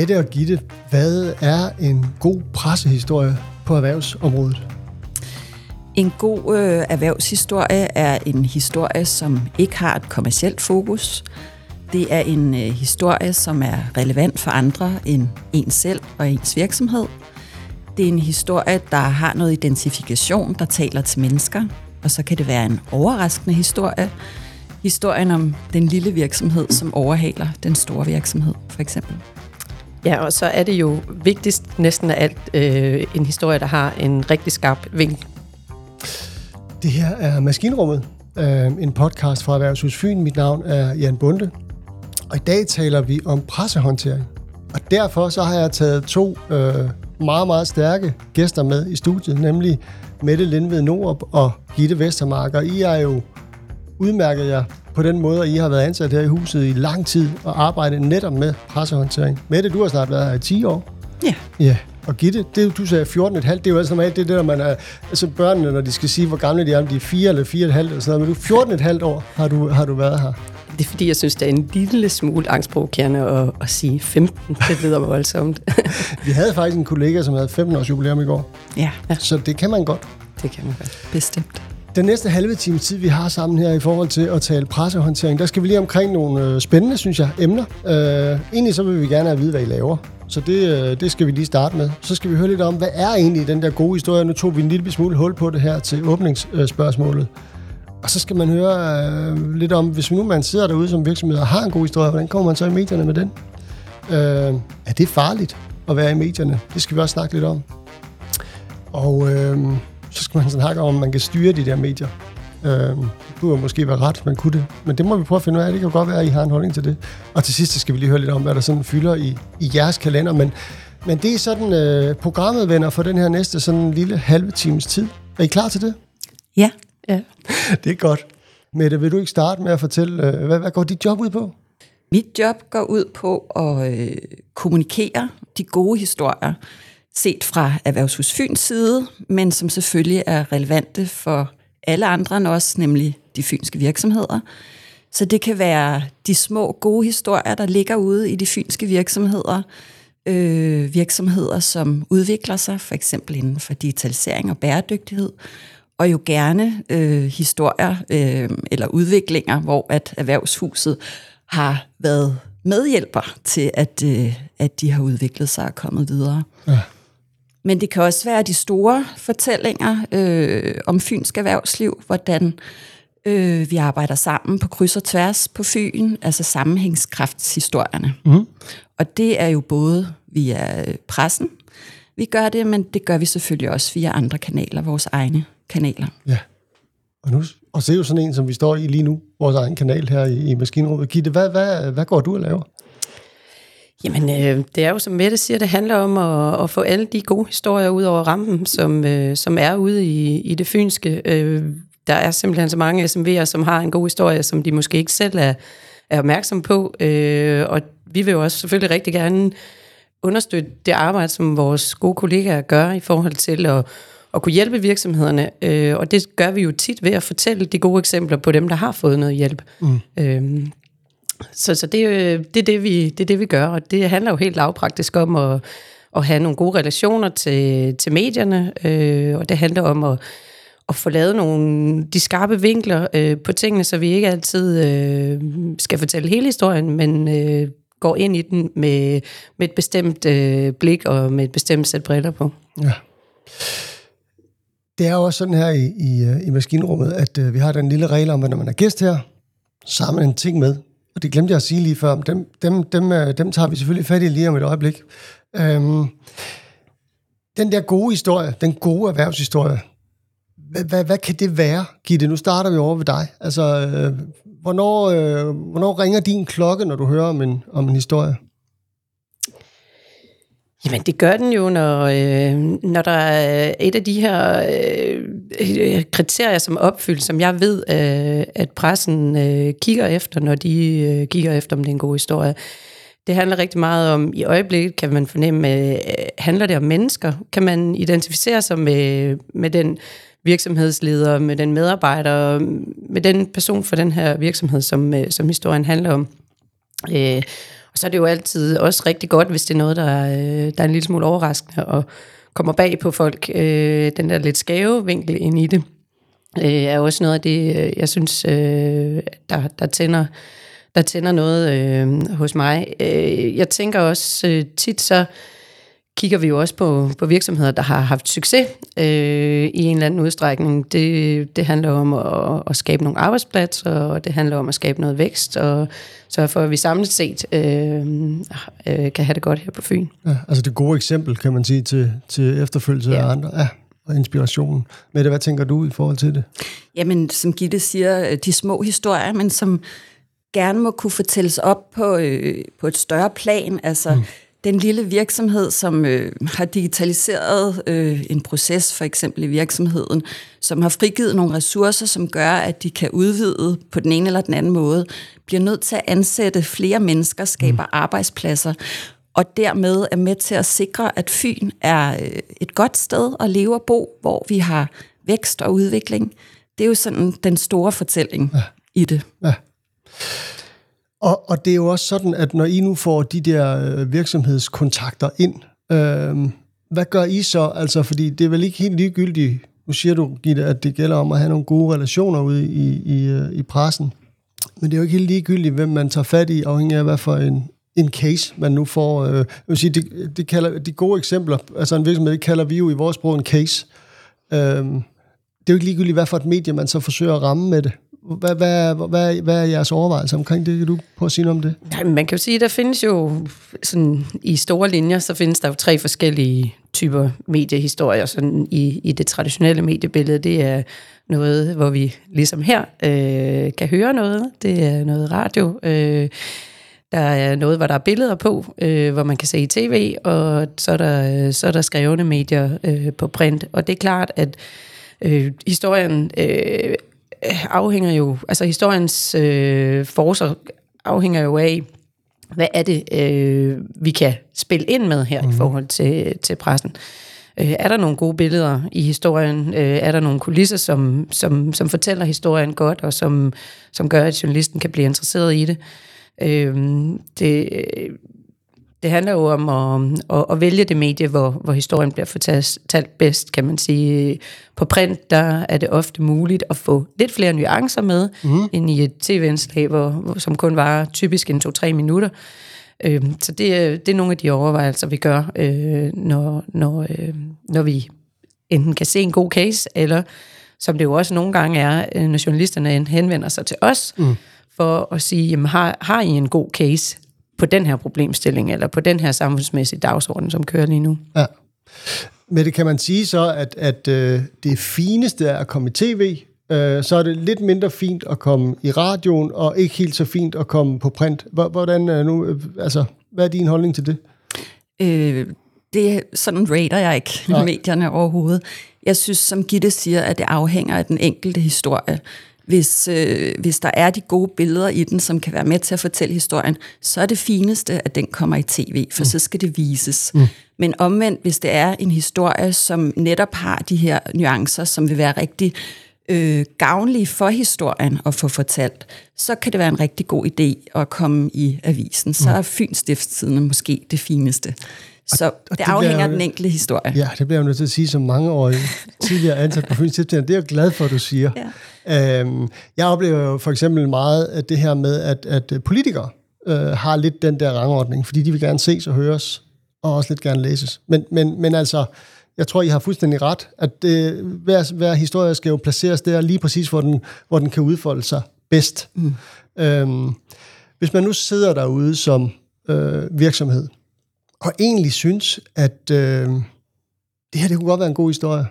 Mette og Gitte, hvad er en god pressehistorie på erhvervsområdet? En god øh, erhvervshistorie er en historie, som ikke har et kommercielt fokus. Det er en øh, historie, som er relevant for andre end en selv og ens virksomhed. Det er en historie, der har noget identifikation, der taler til mennesker. Og så kan det være en overraskende historie. Historien om den lille virksomhed, som overhaler den store virksomhed, for eksempel. Ja, og så er det jo vigtigst næsten af alt øh, en historie, der har en rigtig skarp vinkel. Det her er Maskinrummet, øh, en podcast fra Erhvervshus Fyn. Mit navn er Jan Bunde, og i dag taler vi om pressehåndtering. Og derfor så har jeg taget to øh, meget, meget stærke gæster med i studiet, nemlig Mette Lindved Nord og Gitte Vestermark. Og I er jo udmærket jer på den måde, at I har været ansat her i huset i lang tid og arbejdet netop med pressehåndtering. Mette, du har snart været her i 10 år. Ja. Ja, og Gitte, det du sagde 14,5, det er jo altså normalt det, der man er, altså børnene, når de skal sige, hvor gamle de er, om de er 4 eller 4,5 eller sådan noget, men du 14,5 år har du, har du været her. Det er fordi, jeg synes, det er en lille smule angstprovokerende at, at sige 15. Det lyder voldsomt. Vi havde faktisk en kollega, som havde 15 års jubilæum i går, Ja, så det kan man godt. det kan man godt. bestemt. Den næste halve time tid, vi har sammen her i forhold til at tale pressehåndtering, der skal vi lige omkring nogle øh, spændende, synes jeg, emner. Øh, egentlig så vil vi gerne have at vide, hvad I laver. Så det, øh, det skal vi lige starte med. Så skal vi høre lidt om, hvad er egentlig den der gode historie? Nu tog vi en lille smule hul på det her til åbningsspørgsmålet. Og så skal man høre øh, lidt om, hvis nu man sidder derude som virksomhed og har en god historie, hvordan kommer man så i medierne med den? Øh, er det farligt at være i medierne? Det skal vi også snakke lidt om. Og øh, så skal man snakke om, om man kan styre de der medier. Øh, det kunne måske være ret, man kunne det. Men det må vi prøve at finde ud af. Det kan godt være, at I har en holdning til det. Og til sidst skal vi lige høre lidt om, hvad der sådan fylder i, i jeres kalender. Men, men det er sådan øh, programmet, venner, for den her næste sådan lille halve times tid. Er I klar til det? Ja, Ja. Det er godt. Mette, vil du ikke starte med at fortælle, øh, hvad, hvad går dit job ud på? Mit job går ud på at øh, kommunikere de gode historier, set fra Erhvervshus Fyns side, men som selvfølgelig er relevante for alle andre end os, nemlig de fynske virksomheder. Så det kan være de små gode historier, der ligger ude i de fynske virksomheder. Øh, virksomheder, som udvikler sig, for eksempel inden for digitalisering og bæredygtighed, og jo gerne øh, historier øh, eller udviklinger, hvor at erhvervshuset har været medhjælper til, at, øh, at de har udviklet sig og kommet videre. Ja. Men det kan også være de store fortællinger øh, om fynsk erhvervsliv, hvordan øh, vi arbejder sammen på kryds og tværs på Fyn, altså sammenhængskraftshistorierne. Mm. Og det er jo både via øh, pressen, vi gør det, men det gør vi selvfølgelig også via andre kanaler, vores egne kanaler. Ja. Og, nu, og er jo sådan en, som vi står i lige nu, vores egen kanal her i, i Maskinrummet. Gitte, hvad, hvad, hvad går du og laver? Jamen, øh, det er jo, som Mette siger, det handler om at, at få alle de gode historier ud over rampen, som, øh, som er ude i, i det fynske. Øh, der er simpelthen så mange SMV'er, som har en god historie, som de måske ikke selv er, er opmærksom på. Øh, og vi vil jo også selvfølgelig rigtig gerne understøtte det arbejde, som vores gode kollegaer gør i forhold til at, at kunne hjælpe virksomhederne. Øh, og det gør vi jo tit ved at fortælle de gode eksempler på dem, der har fået noget hjælp. Mm. Øh, så, så det, øh, det, er det, vi, det er det, vi gør, og det handler jo helt lavpraktisk om at, at have nogle gode relationer til, til medierne, øh, og det handler om at, at få lavet nogle de skarpe vinkler øh, på tingene, så vi ikke altid øh, skal fortælle hele historien, men øh, går ind i den med, med et bestemt øh, blik og med et bestemt sæt briller på. Ja. Det er jo også sådan her i, i, øh, i maskinrummet, at øh, vi har den lille regel om, at når man er gæst her, så har man en ting med. Og det glemte jeg at sige lige før, dem, dem, dem, øh, dem tager vi selvfølgelig fat i lige om et øjeblik. Øhm, den der gode historie, den gode erhvervshistorie, hvad, hvad, hvad kan det være, Gitte? Nu starter vi over ved dig. Altså, øh, hvornår, øh, hvornår ringer din klokke, når du hører om en, om en historie? Jamen, det gør den jo, når, øh, når der er et af de her øh, kriterier, som er opfyldt, som jeg ved, øh, at pressen øh, kigger efter, når de øh, kigger efter, om det er en god historie. Det handler rigtig meget om, i øjeblikket kan man fornemme, øh, handler det om mennesker? Kan man identificere sig med, med den virksomhedsleder, med den medarbejder, med den person for den her virksomhed, som, øh, som historien handler om? Øh, så er det jo altid også rigtig godt, hvis det er noget, der er, øh, der er en lille smule overraskende og kommer bag på folk. Øh, den der lidt skæve vinkel ind i det, øh, er også noget af det, øh, jeg synes, øh, der, der tænder der tænder noget øh, hos mig. Øh, jeg tænker også øh, tit så, kigger vi jo også på, på virksomheder, der har haft succes øh, i en eller anden udstrækning. Det, det handler om at, at skabe nogle arbejdspladser, og det handler om at skabe noget vækst, og så for at vi samlet set øh, øh, kan have det godt her på Fyn. Ja, altså det gode eksempel, kan man sige, til, til efterfølgelse ja. af andre. Ja og inspirationen. Mette, hvad tænker du i forhold til det? Jamen, som Gitte siger, de små historier, men som gerne må kunne fortælles op på, øh, på et større plan. Altså, mm den lille virksomhed, som øh, har digitaliseret øh, en proces, for eksempel i virksomheden, som har frigivet nogle ressourcer, som gør, at de kan udvide på den ene eller den anden måde, bliver nødt til at ansætte flere mennesker, skaber mm. arbejdspladser, og dermed er med til at sikre, at Fyn er øh, et godt sted at leve og bo, hvor vi har vækst og udvikling. Det er jo sådan den store fortælling ja. i det. Ja. Og, og det er jo også sådan, at når I nu får de der øh, virksomhedskontakter ind, øh, hvad gør I så? Altså, fordi det er vel ikke helt ligegyldigt, nu siger du, Gitte, at det gælder om at have nogle gode relationer ude i, i, øh, i pressen. Men det er jo ikke helt ligegyldigt, hvem man tager fat i, afhængig af, hvad for en, en case, man nu får. Øh, jeg vil sige, det, det kalder, de gode eksempler, altså en virksomhed, det kalder vi jo i vores sprog en case. Øh, det er jo ikke ligegyldigt, hvad for et medie, man så forsøger at ramme med det. Hvad, hvad, hvad, hvad er jeres overvejelser omkring det? Kan du prøve at sige noget om det? Ja, man kan jo sige, at der findes jo sådan, i store linjer, så findes der jo tre forskellige typer mediehistorier sådan i, i det traditionelle mediebillede. Det er noget, hvor vi ligesom her øh, kan høre noget. Det er noget radio. Øh, der er noget, hvor der er billeder på, øh, hvor man kan se i tv, og så er der, så er der skrevne medier øh, på print. Og det er klart, at øh, historien øh, afhænger jo, altså historiens øh, forser afhænger jo af, hvad er det, øh, vi kan spille ind med her mm. i mhm. forhold til, til pressen. Øh, er der nogle gode billeder i historien? Øh, er der nogle kulisser, som, som, som fortæller historien godt, og som, som gør, at journalisten kan blive interesseret i det? Øh, det det handler jo om at, at, at vælge det medie, hvor, hvor historien bliver fortalt bedst, kan man sige. På print, der er det ofte muligt at få lidt flere nuancer med, mm. end i et tv-indslag, hvor, hvor, som kun var typisk en to-tre minutter. Øh, så det, det er nogle af de overvejelser, vi gør, øh, når, når, øh, når vi enten kan se en god case, eller som det jo også nogle gange er, øh, når journalisterne henvender sig til os, mm. for at sige, jamen, har, har I en god case? På den her problemstilling, eller på den her samfundsmæssige dagsorden, som kører lige nu. Ja. Men det kan man sige så, at, at øh, det fineste er at komme i tv, øh, så er det lidt mindre fint at komme i radioen, og ikke helt så fint at komme på print. Hvordan er nu, øh, altså, hvad er din holdning til det? Øh, det sådan rater jeg ikke ja. medierne overhovedet. Jeg synes, som Gitte siger, at det afhænger af den enkelte historie hvis, øh, hvis der er de gode billeder i den, som kan være med til at fortælle historien, så er det fineste, at den kommer i tv, for mm. så skal det vises. Mm. Men omvendt, hvis det er en historie, som netop har de her nuancer, som vil være rigtig øh, gavnlige for historien at få fortalt, så kan det være en rigtig god idé at komme i avisen. Så mm. er Fyns Stiftstidende måske det fineste. Så og, og det, det afhænger af den enkelte historie. Ja, det bliver jeg nødt til at sige som mange år tidligere ansat på Fyns Stiftstidende. Det er jeg glad for, at du siger. Ja. Øhm, jeg oplever jo for eksempel meget at det her med, at, at politikere øh, har lidt den der rangordning, fordi de vil gerne ses og høres, og også lidt gerne læses. Men, men, men altså, jeg tror, I har fuldstændig ret, at det, hver, hver historie skal jo placeres der lige præcis, hvor den, hvor den kan udfolde sig bedst. Mm. Øhm, hvis man nu sidder derude som øh, virksomhed, og egentlig synes, at øh, det her det kunne godt være en god historie,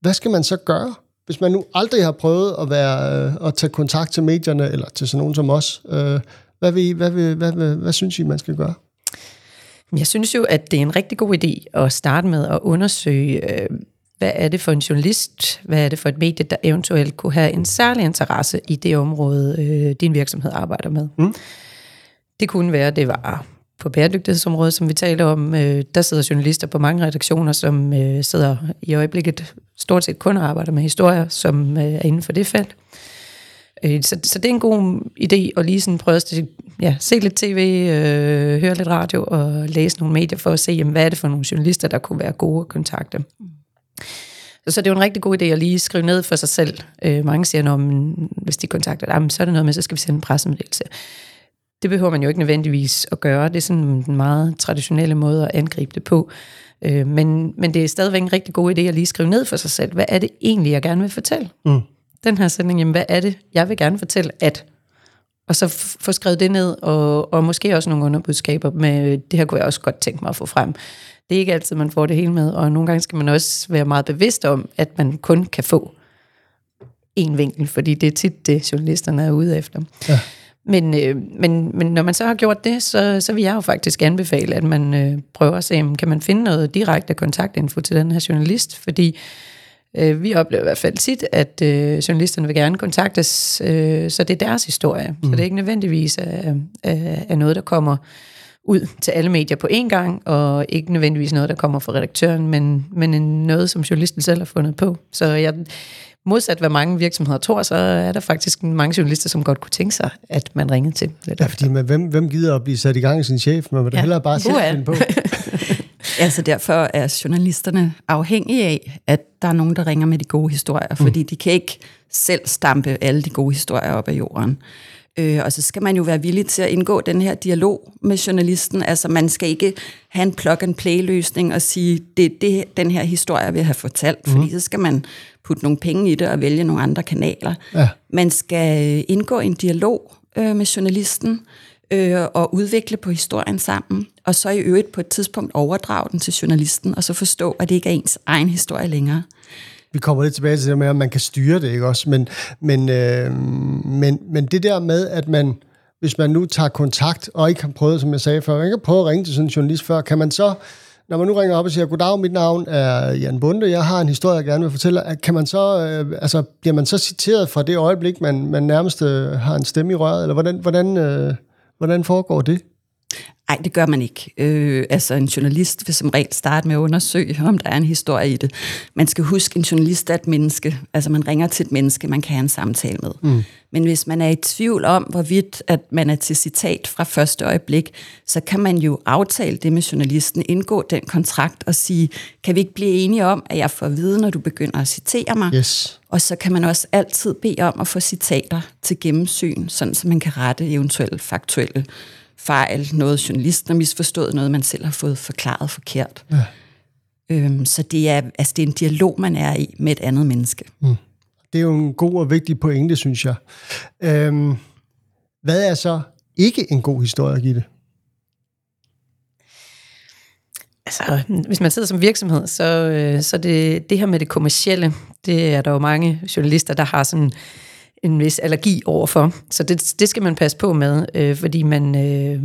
hvad skal man så gøre? hvis man nu aldrig har prøvet at, være, øh, at tage kontakt til medierne, eller til sådan nogen som os, øh, hvad, vil I, hvad, vil, hvad, hvad, hvad synes I, man skal gøre? Jeg synes jo, at det er en rigtig god idé at starte med at undersøge, øh, hvad er det for en journalist, hvad er det for et medie, der eventuelt kunne have en særlig interesse i det område, øh, din virksomhed arbejder med. Mm. Det kunne være, at det var på bæredygtighedsområdet, som vi talte om, øh, der sidder journalister på mange redaktioner, som øh, sidder i øjeblikket stort set kun og arbejder med historier, som øh, er inden for det felt. Øh, så, så det er en god idé at lige sådan prøve at ja, se lidt tv, øh, høre lidt radio og læse nogle medier for at se, jamen, hvad er det for nogle journalister, der kunne være gode at kontakte. Så, så det er jo en rigtig god idé at lige skrive ned for sig selv. Øh, mange siger, når man, hvis de kontakter dig, så er det noget med, så skal vi sende en pressemeddelelse. Det behøver man jo ikke nødvendigvis at gøre. Det er sådan en meget traditionelle måde at angribe det på. Øh, men, men det er stadigvæk en rigtig god idé at lige skrive ned for sig selv. Hvad er det egentlig, jeg gerne vil fortælle? Mm. Den her sætning, jamen hvad er det, jeg vil gerne fortælle, at... Og så få skrevet det ned, og, og måske også nogle underbudskaber med, det her kunne jeg også godt tænke mig at få frem. Det er ikke altid, man får det hele med, og nogle gange skal man også være meget bevidst om, at man kun kan få en vinkel, fordi det er tit det, journalisterne er ude efter. Ja. Men, øh, men, men når man så har gjort det, så, så vil jeg jo faktisk anbefale, at man øh, prøver at se, kan man finde noget direkte kontaktinfo til den her journalist, fordi øh, vi oplever i hvert fald tit, at øh, journalisterne vil gerne kontaktes, øh, så det er deres historie. Mm. Så det er ikke nødvendigvis af, af, af noget, der kommer ud til alle medier på én gang, og ikke nødvendigvis noget, der kommer fra redaktøren, men, men noget, som journalisten selv har fundet på. Så jeg, modsat hvad mange virksomheder tror, så er der faktisk mange journalister, som godt kunne tænke sig, at man ringede til. Ja, fordi man, hvem, hvem gider at blive sat i gang i sin chef? Man vil da ja. hellere bare sætte den på. altså derfor er journalisterne afhængige af, at der er nogen, der ringer med de gode historier, mm. fordi de kan ikke selv stampe alle de gode historier op af jorden. Øh, og så skal man jo være villig til at indgå den her dialog med journalisten. Altså man skal ikke have en plug-and-play-løsning og sige, det er det, den her historie, jeg vil have fortalt. Mm. Fordi så skal man putte nogle penge i det og vælge nogle andre kanaler. Ja. Man skal indgå en dialog øh, med journalisten øh, og udvikle på historien sammen. Og så i øvrigt på et tidspunkt overdrage den til journalisten, og så forstå, at det ikke er ens egen historie længere vi kommer lidt tilbage til det med, at man kan styre det, ikke også? Men, men, øh, men, men det der med, at man, hvis man nu tager kontakt, og ikke har prøvet, som jeg sagde før, ikke har prøvet at ringe til sådan en journalist før, kan man så, når man nu ringer op og siger, goddag, mit navn er Jan Bunde, jeg har en historie, jeg gerne vil fortælle, kan man så, øh, altså, bliver man så citeret fra det øjeblik, man, man nærmest øh, har en stemme i røret, eller hvordan, hvordan, øh, hvordan foregår det? Nej, det gør man ikke. Øh, altså en journalist vil som regel starte med at undersøge, om der er en historie i det. Man skal huske, en journalist er et menneske. Altså man ringer til et menneske, man kan have en samtale med. Mm. Men hvis man er i tvivl om, hvorvidt at man er til citat fra første øjeblik, så kan man jo aftale det med journalisten, indgå den kontrakt og sige, kan vi ikke blive enige om, at jeg får at vide, når du begynder at citere mig? Yes. Og så kan man også altid bede om at få citater til gennemsyn, sådan så man kan rette eventuelle faktuelle fejl, noget journalisten har misforstået, noget man selv har fået forklaret forkert. Ja. Øhm, så det er, altså det er en dialog, man er i med et andet menneske. Mm. Det er jo en god og vigtig pointe, synes jeg. Øhm, hvad er så ikke en god historie, Gitte? Altså, hvis man sidder som virksomhed, så, øh, så det, det her med det kommercielle, det er der jo mange journalister, der har sådan en vis allergi overfor. Så det, det skal man passe på med, øh, fordi, man, øh,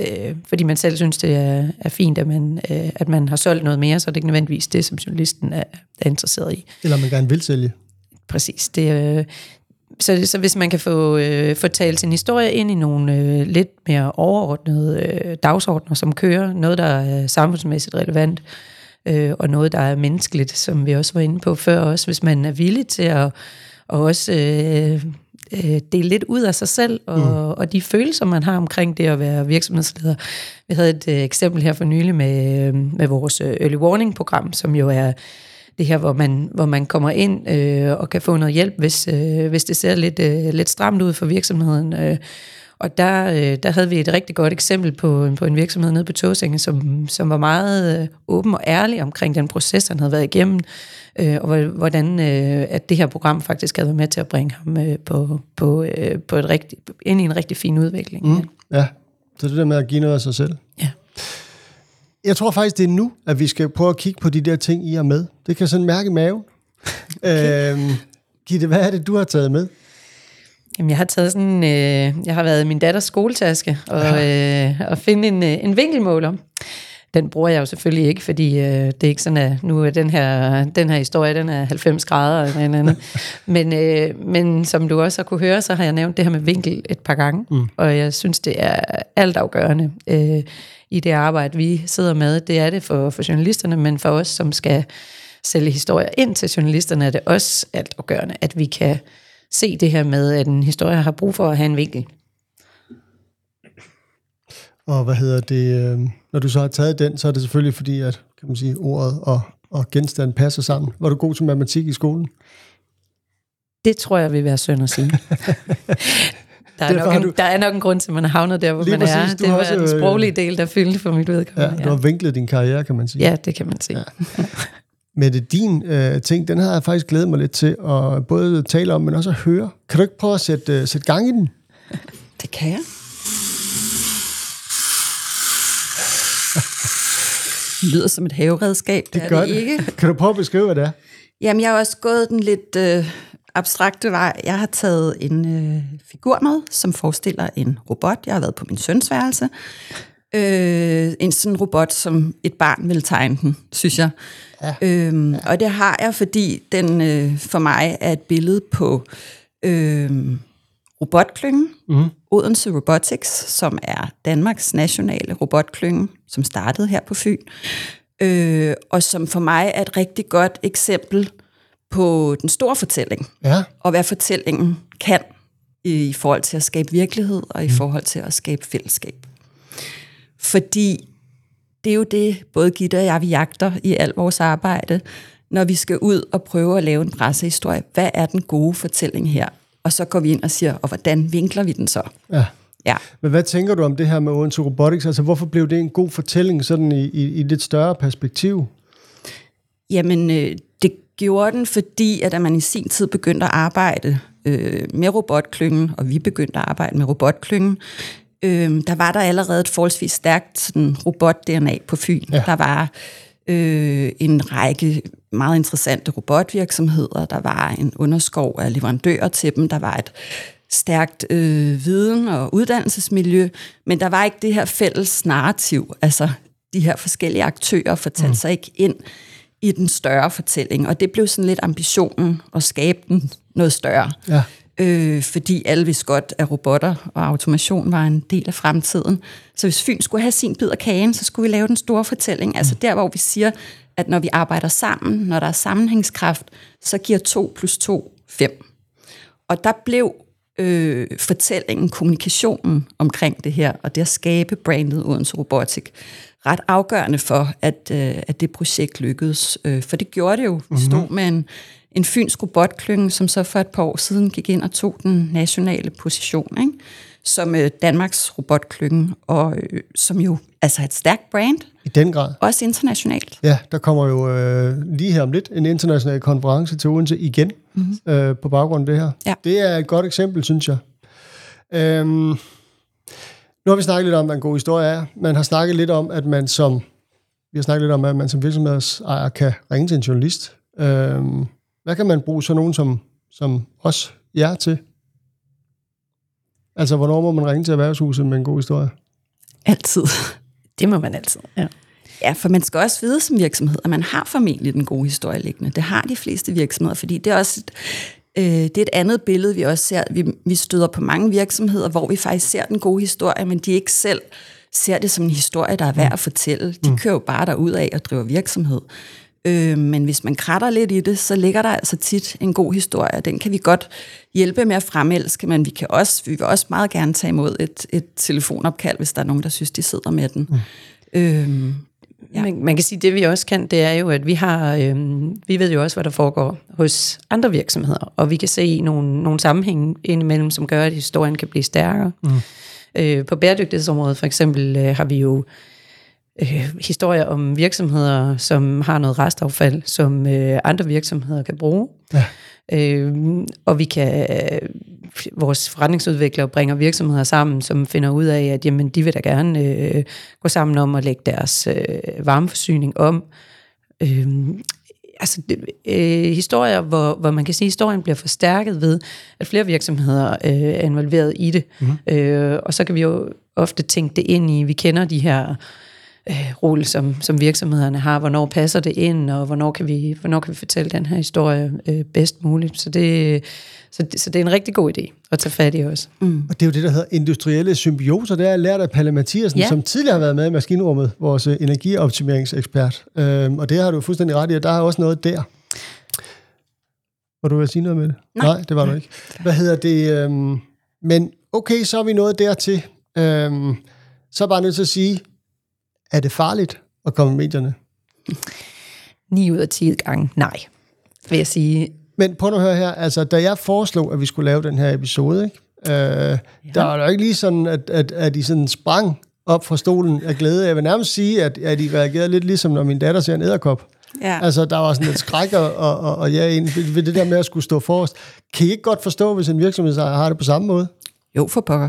øh, fordi man selv synes, det er, er fint, at man, øh, at man har solgt noget mere, så er det ikke nødvendigvis det, som journalisten er, er interesseret i. Eller man gerne vil sælge. Præcis. Det, øh, så, så hvis man kan få, øh, få talt sin historie ind i nogle øh, lidt mere overordnede øh, dagsordner, som kører, noget, der er samfundsmæssigt relevant, øh, og noget, der er menneskeligt, som vi også var inde på før, også hvis man er villig til at og også øh, øh, dele lidt ud af sig selv, og, mm. og de følelser, man har omkring det at være virksomhedsleder. Vi havde et øh, eksempel her for nylig med, øh, med vores øh, Early Warning-program, som jo er det her, hvor man, hvor man kommer ind øh, og kan få noget hjælp, hvis, øh, hvis det ser lidt, øh, lidt stramt ud for virksomheden. Øh, og der, øh, der havde vi et rigtig godt eksempel på, på en virksomhed nede på Tåsinge, som, som var meget øh, åben og ærlig omkring den proces, han havde været igennem, øh, og hvordan øh, at det her program faktisk havde været med til at bringe ham øh, på, på, øh, på et rigtig, ind i en rigtig fin udvikling. Mm, ja. ja, så det der med at give noget af sig selv. Ja. Jeg tror faktisk, det er nu, at vi skal prøve at kigge på de der ting, I er med. Det kan jeg sådan mærke i maven. okay. øhm, Gitte, hvad er det, du har taget med? Jamen, jeg har taget sådan, øh, jeg har været i min datters skoletaske og, øh, og finde en, øh, en vinkelmåler. Den bruger jeg jo selvfølgelig ikke, fordi øh, det er ikke sådan, at nu er den her, den her historie, den er 90 grader eller noget andet. men, øh, men som du også har kunne høre, så har jeg nævnt det her med vinkel et par gange, mm. og jeg synes, det er altafgørende øh, i det arbejde, vi sidder med. Det er det for, for journalisterne, men for os, som skal sælge historier ind til journalisterne, er det også altafgørende, at vi kan se det her med, at en historie har brug for at have en vinkel. Og hvad hedder det, øh, når du så har taget den, så er det selvfølgelig fordi, at kan man sige, ordet og, og genstanden passer sammen. Var du god til matematik i skolen? Det tror jeg vil være synd at sige. Der er, nok en, du... der er nok en grund til, at man har havnet der, hvor Lige man præcis, er. Det var også, den øh, sproglige del, der fyldte for mit vedkommende. Ja, du har vinklet din karriere, kan man sige. Ja, det kan man sige. Ja. Men det din øh, ting, den har jeg faktisk glædet mig lidt til at både tale om, men også at høre. Kan du ikke prøve at sætte, øh, sætte gang i den? Det kan jeg. Det lyder som et haveredskab. Det, det gør det. Ikke. Kan du prøve at beskrive, hvad det er? Jamen, jeg har også gået den lidt øh, abstrakte vej. Jeg har taget en øh, figur med, som forestiller en robot. Jeg har været på min søns værelse. Øh, en sådan robot, som et barn vil tegne den, synes jeg. Ja. Øhm, ja. Og det har jeg, fordi den øh, for mig er et billede på øh, robotklyngen, mm. Odense Robotics, som er Danmarks nationale robotklynge, som startede her på Fyn, øh, og som for mig er et rigtig godt eksempel på den store fortælling, ja. og hvad fortællingen kan i forhold til at skabe virkelighed, og i mm. forhold til at skabe fællesskab. Fordi det er jo det, både Gitte og jeg, vi jagter i al vores arbejde, når vi skal ud og prøve at lave en pressehistorie. Hvad er den gode fortælling her? Og så går vi ind og siger, og hvordan vinkler vi den så? Ja. Ja. Men hvad tænker du om det her med Odense Robotics? Altså, hvorfor blev det en god fortælling sådan i, i, i lidt større perspektiv? Jamen, øh, det gjorde den, fordi at da man i sin tid begyndte at arbejde øh, med robotklyngen, og vi begyndte at arbejde med robotklyngen, øh, der var der allerede et forholdsvis stærkt robot-DNA på Fyn. Ja. Der var øh, en række meget interessante robotvirksomheder, der var en underskov af leverandører til dem, der var et stærkt øh, viden- og uddannelsesmiljø, men der var ikke det her fælles narrativ, altså de her forskellige aktører fortalte mm. sig ikke ind i den større fortælling, og det blev sådan lidt ambitionen at skabe den noget større. Ja øh, fordi alle vidste godt, at robotter og automation var en del af fremtiden. Så hvis Fyn skulle have sin bid af kagen, så skulle vi lave den store fortælling. Altså der, hvor vi siger, at når vi arbejder sammen, når der er sammenhængskraft, så giver 2 plus 2 5. Og der blev øh, fortællingen, kommunikationen omkring det her, og det at skabe brandet Odense Robotik, ret afgørende for, at, øh, at det projekt lykkedes. Øh, for det gjorde det jo. Vi stod mm-hmm. med en, en fynsk robotklynge, som så for et par år siden gik ind og tog den nationale position, ikke? som øh, Danmarks robotklynge, og øh, som jo altså et stærkt brand. I den grad. Også internationalt. Ja, der kommer jo øh, lige her om lidt en international konference til Odense igen, mm-hmm. øh, på baggrund af det her. Ja. Det er et godt eksempel, synes jeg. Øhm, nu har vi snakket lidt om, hvad en god historie er. Man har snakket lidt om, at man som vi har snakket lidt om, at man som virksomhedsejer kan ringe til en journalist. Øhm, hvad kan man bruge sådan nogen som, som os jer til? Altså, hvornår må man ringe til erhvervshuset med en god historie? Altid. Det må man altid, ja. Ja, for man skal også vide som virksomhed, at man har formentlig den gode historie liggende. Det har de fleste virksomheder, fordi det er også et, øh, det er et andet billede, vi også ser. Vi, vi støder på mange virksomheder, hvor vi faktisk ser den gode historie, men de ikke selv ser det som en historie, der er værd at fortælle. De mm. kører jo bare derud af og driver virksomhed. Øh, men hvis man kratter lidt i det, så ligger der altså tit en god historie. Den kan vi godt hjælpe med at fremelske, men vi, kan også, vi vil også meget gerne tage imod et, et telefonopkald, hvis der er nogen, der synes, de sidder med den. Mm. Øh, Ja. Man, man kan sige, at det vi også kan, det er jo, at vi har, øh, vi ved jo også, hvad der foregår hos andre virksomheder, og vi kan se nogle, nogle sammenhænge indimellem, som gør, at historien kan blive stærkere. Mm. Øh, på bæredygtighedsområdet for eksempel øh, har vi jo øh, historier om virksomheder, som har noget restaffald, som øh, andre virksomheder kan bruge. Ja. Øh, og vi kan, øh, vores forretningsudviklere bringer virksomheder sammen, som finder ud af, at jamen, de vil da gerne øh, gå sammen om at lægge deres øh, varmeforsyning om. Øh, altså, øh, historier, hvor, hvor man kan sige, at historien bliver forstærket ved, at flere virksomheder øh, er involveret i det. Mm. Øh, og så kan vi jo ofte tænke det ind i, vi kender de her øh, rolle, som, som virksomhederne har. Hvornår passer det ind, og hvornår kan vi, hvornår kan vi fortælle den her historie øh, bedst muligt. Så det, så, det, så det er en rigtig god idé at tage fat i også. Mm. Og det er jo det, der hedder industrielle symbioser. Det er lært af Palle Mathiasen, ja. som tidligere har været med i Maskinrummet, vores øh, energioptimeringsekspert. Øhm, og det har du fuldstændig ret i, at der er også noget der. Var du ved at sige noget med det? Nej. Nej det var du ikke. Hvad hedder det? Øhm, men okay, så er vi nået dertil. Øhm, så er jeg bare nødt til at sige, er det farligt at komme i medierne? 9 ud af 10 gange nej, vil jeg sige. Men prøv nu at høre her, altså da jeg foreslog, at vi skulle lave den her episode, ikke? Øh, ja. der var jo ikke lige sådan, at, at, at I sådan sprang op fra stolen af glæde. Jeg vil nærmest sige, at, at I reagerede lidt ligesom, når min datter ser en æderkop. Ja. Altså, der var sådan et skræk og, og, og, og ja, ved, ved det der med at skulle stå forrest. Kan I ikke godt forstå, hvis en virksomhedsejer har det på samme måde? Jo, for pokker.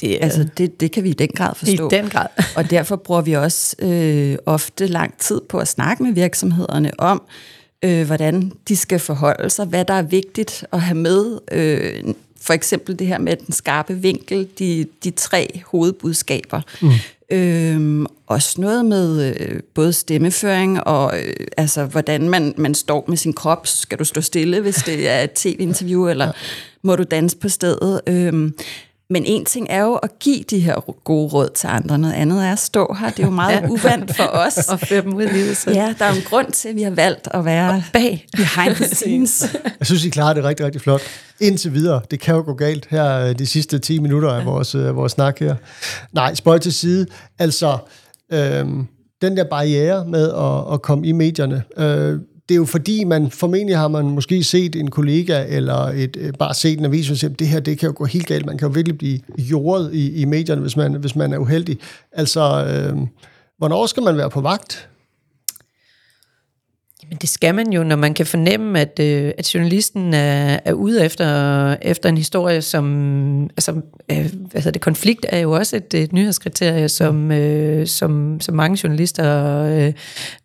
Det Altså, det, det kan vi i den grad i forstå. den grad. Og derfor bruger vi også øh, ofte lang tid på at snakke med virksomhederne om, øh, hvordan de skal forholde sig, hvad der er vigtigt at have med. Øh, for eksempel det her med den skarpe vinkel, de, de tre hovedbudskaber. Mm. Øhm, også noget med øh, både stemmeføring og øh, altså, hvordan man, man står med sin krop. Skal du stå stille, hvis det er et tv-interview, eller må du danse på stedet? Øhm, men en ting er jo at give de her gode råd til andre. Noget andet er at stå her. Det er jo meget uvandt for os. Og føre dem ud i livet. Så. Ja, der er jo en grund til, at vi har valgt at være Bag. behind the scenes. Jeg synes, I klarer det rigtig, rigtig flot. Indtil videre. Det kan jo gå galt her øh, de sidste 10 minutter af vores, øh, vores snak her. Nej, spøj til side. Altså, øhm, den der barriere med at, at komme i medierne, øh, det er jo fordi, man formentlig har man måske set en kollega, eller et, øh, bare set en avis, og siger, det her det kan jo gå helt galt. Man kan jo virkelig blive jordet i, i medierne, hvis man, hvis man er uheldig. Altså, øh, hvornår skal man være på vagt? Men det skal man jo, når man kan fornemme, at, øh, at journalisten er, er ude efter, efter en historie, som... Altså, øh, hvad hedder det, konflikt er jo også et, et nyhedskriterie, som, øh, som, som mange journalister øh,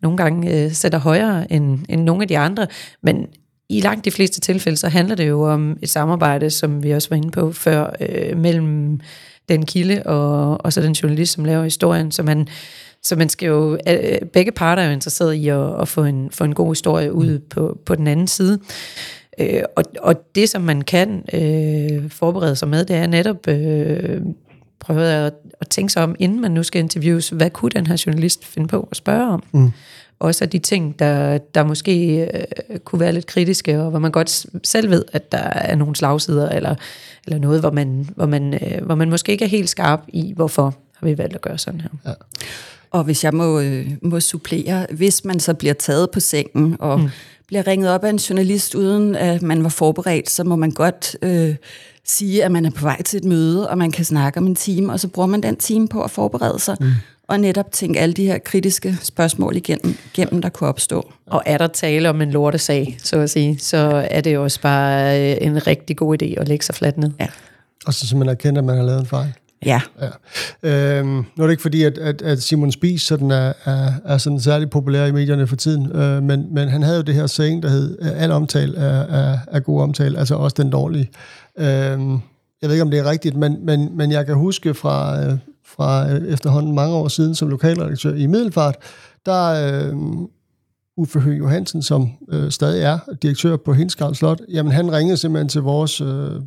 nogle gange øh, sætter højere end, end nogle af de andre. Men i langt de fleste tilfælde, så handler det jo om et samarbejde, som vi også var inde på før, øh, mellem den kilde og, og så den journalist, som laver historien, så man så man skal jo, øh, begge parter er jo interesseret i at, at få, en, få en god historie ud på, på den anden side. Øh, og, og det, som man kan øh, forberede sig med, det er netop øh, prøve at, at tænke sig om, inden man nu skal interviews, hvad kunne den her journalist finde på at spørge om? Mm. Også af de ting, der, der måske øh, kunne være lidt kritiske, og hvor man godt selv ved, at der er nogle slagsider, eller, eller noget, hvor man, hvor, man, øh, hvor man måske ikke er helt skarp i, hvorfor har vi valgt at gøre sådan her. Ja. Og hvis jeg må, øh, må supplere, hvis man så bliver taget på sengen og mm. bliver ringet op af en journalist, uden at man var forberedt, så må man godt øh, sige, at man er på vej til et møde, og man kan snakke om en time, og så bruger man den time på at forberede sig, mm. og netop tænke alle de her kritiske spørgsmål igennem, igennem der kunne opstå. Og er der tale om en lortesag, så at sige, så er det jo også bare øh, en rigtig god idé at lægge sig fladt ned. Ja. Og så simpelthen erkende, at man har lavet en fejl. Ja. ja. Øhm, nu er det ikke fordi, at, at, at Simon Spies sådan er, er, er sådan særlig populær i medierne for tiden, øh, men, men han havde jo det her saying, der hed, al omtale er, er, er god omtale, altså også den dårlige. Øhm, jeg ved ikke, om det er rigtigt, men, men, men jeg kan huske fra, øh, fra øh, efterhånden mange år siden som lokalredaktør i Middelfart, der øh, Uffe Høgh Johansen, som øh, stadig er direktør på Hinskavl Slot, jamen han ringede simpelthen til vores øh,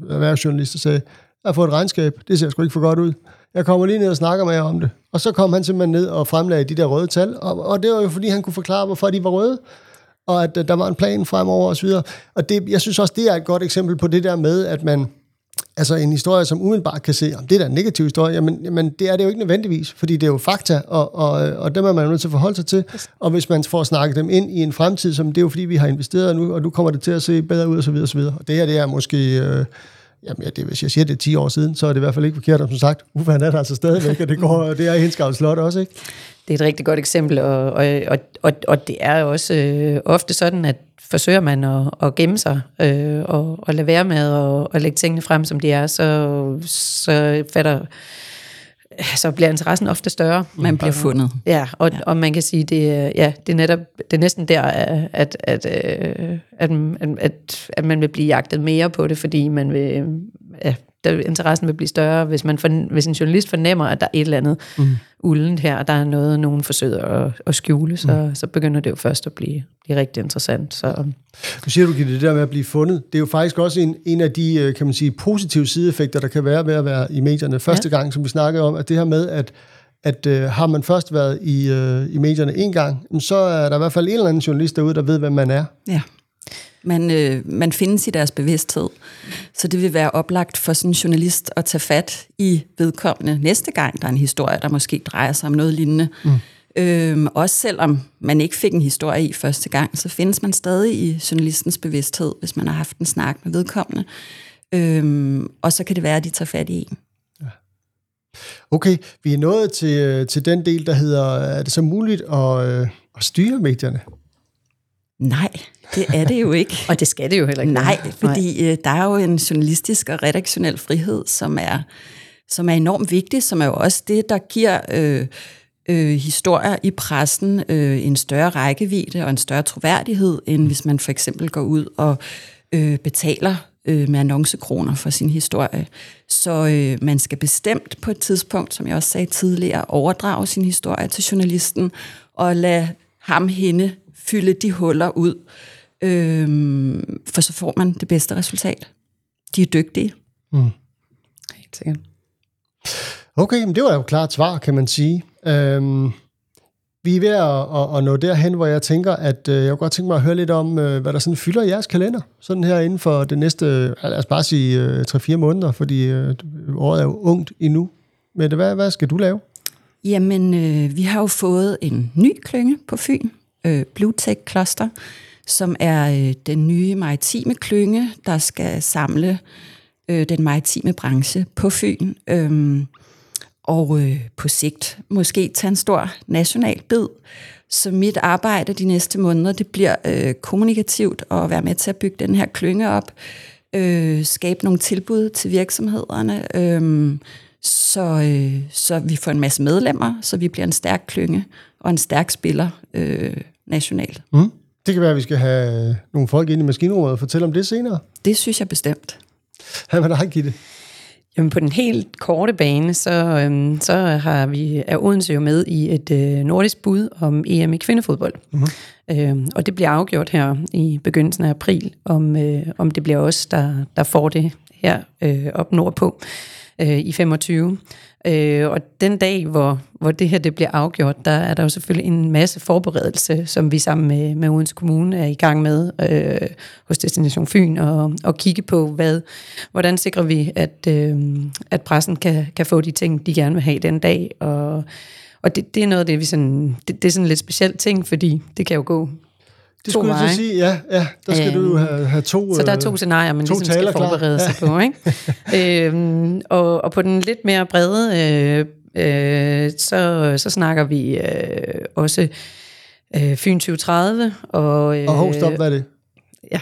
erhvervsjournalist og sagde, har fået et regnskab, det ser sgu ikke for godt ud. Jeg kommer lige ned og snakker med jer om det. Og så kom han simpelthen ned og fremlagde de der røde tal, og, og det var jo fordi, han kunne forklare, hvorfor de var røde, og at der var en plan fremover osv. Og det, jeg synes også, det er et godt eksempel på det der med, at man, altså en historie, som umiddelbart kan se, om det er da en negativ historie, jamen, jamen det er det jo ikke nødvendigvis, fordi det er jo fakta, og, og, og dem er man jo nødt til at forholde sig til. Og hvis man får snakket dem ind i en fremtid, som det er jo fordi, vi har investeret nu, og nu kommer det til at se bedre ud, osv. osv. Og det her, det er måske... Øh, Jamen, ja, det, hvis jeg siger, det er 10 år siden, så er det i hvert fald ikke forkert, og som sagt, Uffe han er der altså stadigvæk, og det, går, det er i Hinskavl Slot også, ikke? Det er et rigtig godt eksempel, og, og, og, og, det er også øh, ofte sådan, at forsøger man at, at gemme sig øh, og, og lade være med at, og lægge tingene frem, som de er, så, så fatter så bliver interessen ofte større. Man bliver fundet. Ja, og, ja. og man kan sige, det, ja, det er netop det er næsten der, at, at, øh, at, at, at man vil blive jagtet mere på det, fordi man vil, ja, der, interessen vil blive større, hvis, man for, hvis en journalist fornemmer, at der er et eller andet mm. uldent her, og der er noget, nogen forsøger at, at skjule, så, mm. så begynder det jo først at blive, blive rigtig interessant. Så, Du siger, du giver det der med at blive fundet. Det er jo faktisk også en, en af de, øh, kan man sige, positive sideeffekter, der kan være ved at være i medierne. Første ja. gang, som vi snakkede om, at det her med, at at øh, har man først været i, øh, i medierne en gang, så er der i hvert fald en eller anden journalist derude, der ved, hvem man er. Ja. Man, øh, man findes i deres bevidsthed. Så det vil være oplagt for sådan en journalist at tage fat i vedkommende næste gang, der er en historie, der måske drejer sig om noget lignende. Mm. Øhm, også selvom man ikke fik en historie i første gang, så findes man stadig i journalistens bevidsthed, hvis man har haft en snak med vedkommende. Øhm, og så kan det være, at de tager fat i en. Okay, vi er nået til, øh, til den del, der hedder, er det så muligt at, øh, at styre medierne? Nej, det er det jo ikke. og det skal det jo heller ikke. Nej, fordi Nej. Øh, der er jo en journalistisk og redaktionel frihed, som er, som er enormt vigtig, som er jo også det, der giver øh, øh, historier i pressen øh, en større rækkevidde og en større troværdighed, end hvis man for eksempel går ud og øh, betaler øh, med annoncekroner for sin historie. Så øh, man skal bestemt på et tidspunkt, som jeg også sagde tidligere, overdrage sin historie til journalisten og lade ham hende fylde de huller ud, øh, for så får man det bedste resultat. De er dygtige. Mm. Helt sikkert. Okay, men det var jo klart svar, kan man sige. Øhm, vi er ved at, at, at nå derhen, hvor jeg tænker, at øh, jeg kunne godt tænke mig at høre lidt om, øh, hvad der sådan fylder i jeres kalender, sådan her inden for det næste, lad os bare sige, øh, 3-4 måneder, fordi øh, året er jo ungt endnu. Men hvad, hvad skal du lave? Jamen, øh, vi har jo fået en ny klynge på Fyn, øh, Bluetech Cluster, som er øh, den nye maritime klynge, der skal samle øh, den maritime branche på Fyn. Øh, og øh, på sigt måske tage en stor national bid. Så mit arbejde de næste måneder, det bliver øh, kommunikativt og være med til at bygge den her klynge op, øh, skabe nogle tilbud til virksomhederne, øh, så, øh, så vi får en masse medlemmer, så vi bliver en stærk klynge og en stærk spiller øh, nationalt. Mm. Det kan være, at vi skal have nogle folk ind i maskinrummet og fortælle om det senere. Det synes jeg bestemt. Hvad med dig, Gitte? Jamen på den helt korte bane, så, øhm, så har vi, er Odense jo med i et øh, nordisk bud om EM i kvindefodbold. Mm-hmm. Øhm, og det bliver afgjort her i begyndelsen af april, om, øh, om det bliver os, der, der får det her øh, op nordpå øh, i 25. Øh, og den dag, hvor, hvor det her det bliver afgjort, der er der jo selvfølgelig en masse forberedelse, som vi sammen med, med Odense Kommune er i gang med øh, hos Destination Fyn, og, og kigge på, hvad, hvordan sikrer vi, at, øh, at pressen kan, kan få de ting, de gerne vil have den dag. Og, og det, det er noget af det, vi sådan, det, det er sådan en lidt speciel ting, fordi det kan jo gå det skulle jeg sige, ja, ja, der skal øhm, du have, have to Så der er to øh, scenarier, man to ligesom skal forberede klar. sig på. Ikke? øhm, og, og på den lidt mere brede, øh, øh, så, så snakker vi øh, også øh, Fyn 2030. Og, øh, og hov, stop, hvad er det? Ja.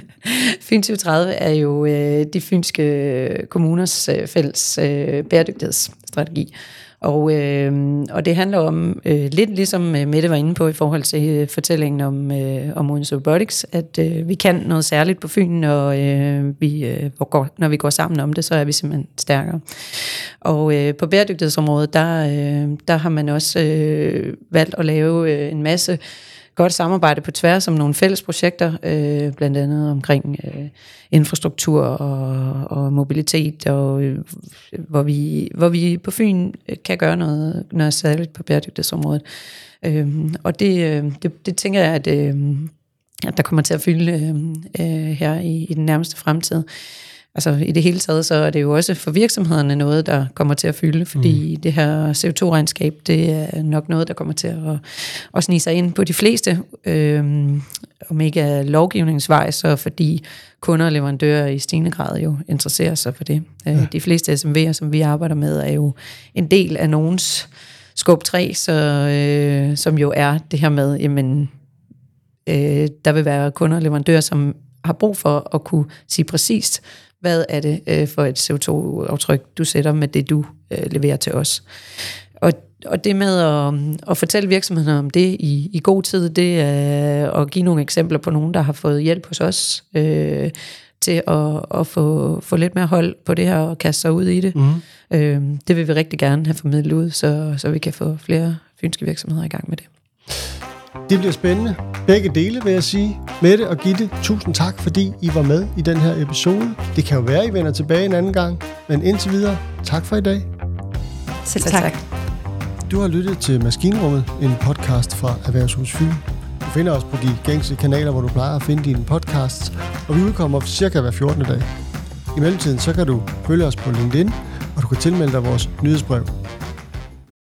Fyn 2030 er jo øh, de fynske kommuners øh, fælles øh, bæredygtighedsstrategi. Og, øh, og det handler om, øh, lidt ligesom øh, Mette var inde på i forhold til øh, fortællingen om, øh, om Odense Robotics, at øh, vi kan noget særligt på Fyn, og øh, vi, øh, går, når vi går sammen om det, så er vi simpelthen stærkere. Og øh, på bæredygtighedsområdet, der, øh, der har man også øh, valgt at lave øh, en masse godt samarbejde på tværs om nogle fælles projekter, øh, blandt andet omkring øh, infrastruktur og, og mobilitet, og øh, hvor, vi, hvor vi på Fyn øh, kan gøre noget, noget særligt på bæredygtighedsområdet. Øh, og det, øh, det, det tænker jeg, at, øh, at der kommer til at fylde øh, øh her i, i den nærmeste fremtid altså i det hele taget, så er det jo også for virksomhederne noget, der kommer til at fylde, fordi mm. det her CO2-regnskab, det er nok noget, der kommer til at, at snige sig ind på de fleste, øhm, om ikke lovgivningsvej, så fordi kunder og leverandører i stigende grad jo interesserer sig for det. Øh, ja. De fleste SMV'er, som vi arbejder med, er jo en del af nogens skub 3, så, øh, som jo er det her med, jamen, øh, der vil være kunder og leverandører, som har brug for at kunne sige præcist, hvad er det øh, for et CO2-aftryk, du sætter med det, du øh, leverer til os. Og, og det med at, at fortælle virksomhederne om det i, i god tid, det er at give nogle eksempler på nogen, der har fået hjælp hos os øh, til at, at få, få lidt mere hold på det her og kaste sig ud i det. Mm. Øh, det vil vi rigtig gerne have formidlet ud, så, så vi kan få flere fynske virksomheder i gang med det. Det bliver spændende. Begge dele, vil jeg sige. Mette og Gitte, tusind tak, fordi I var med i den her episode. Det kan jo være, I vender tilbage en anden gang. Men indtil videre, tak for i dag. Selv tak. Du har lyttet til Maskinrummet, en podcast fra Erhvervshus Fyn. Du finder os på de gængse kanaler, hvor du plejer at finde dine podcasts, og vi udkommer cirka hver 14. dag. I mellemtiden så kan du følge os på LinkedIn, og du kan tilmelde dig vores nyhedsbrev.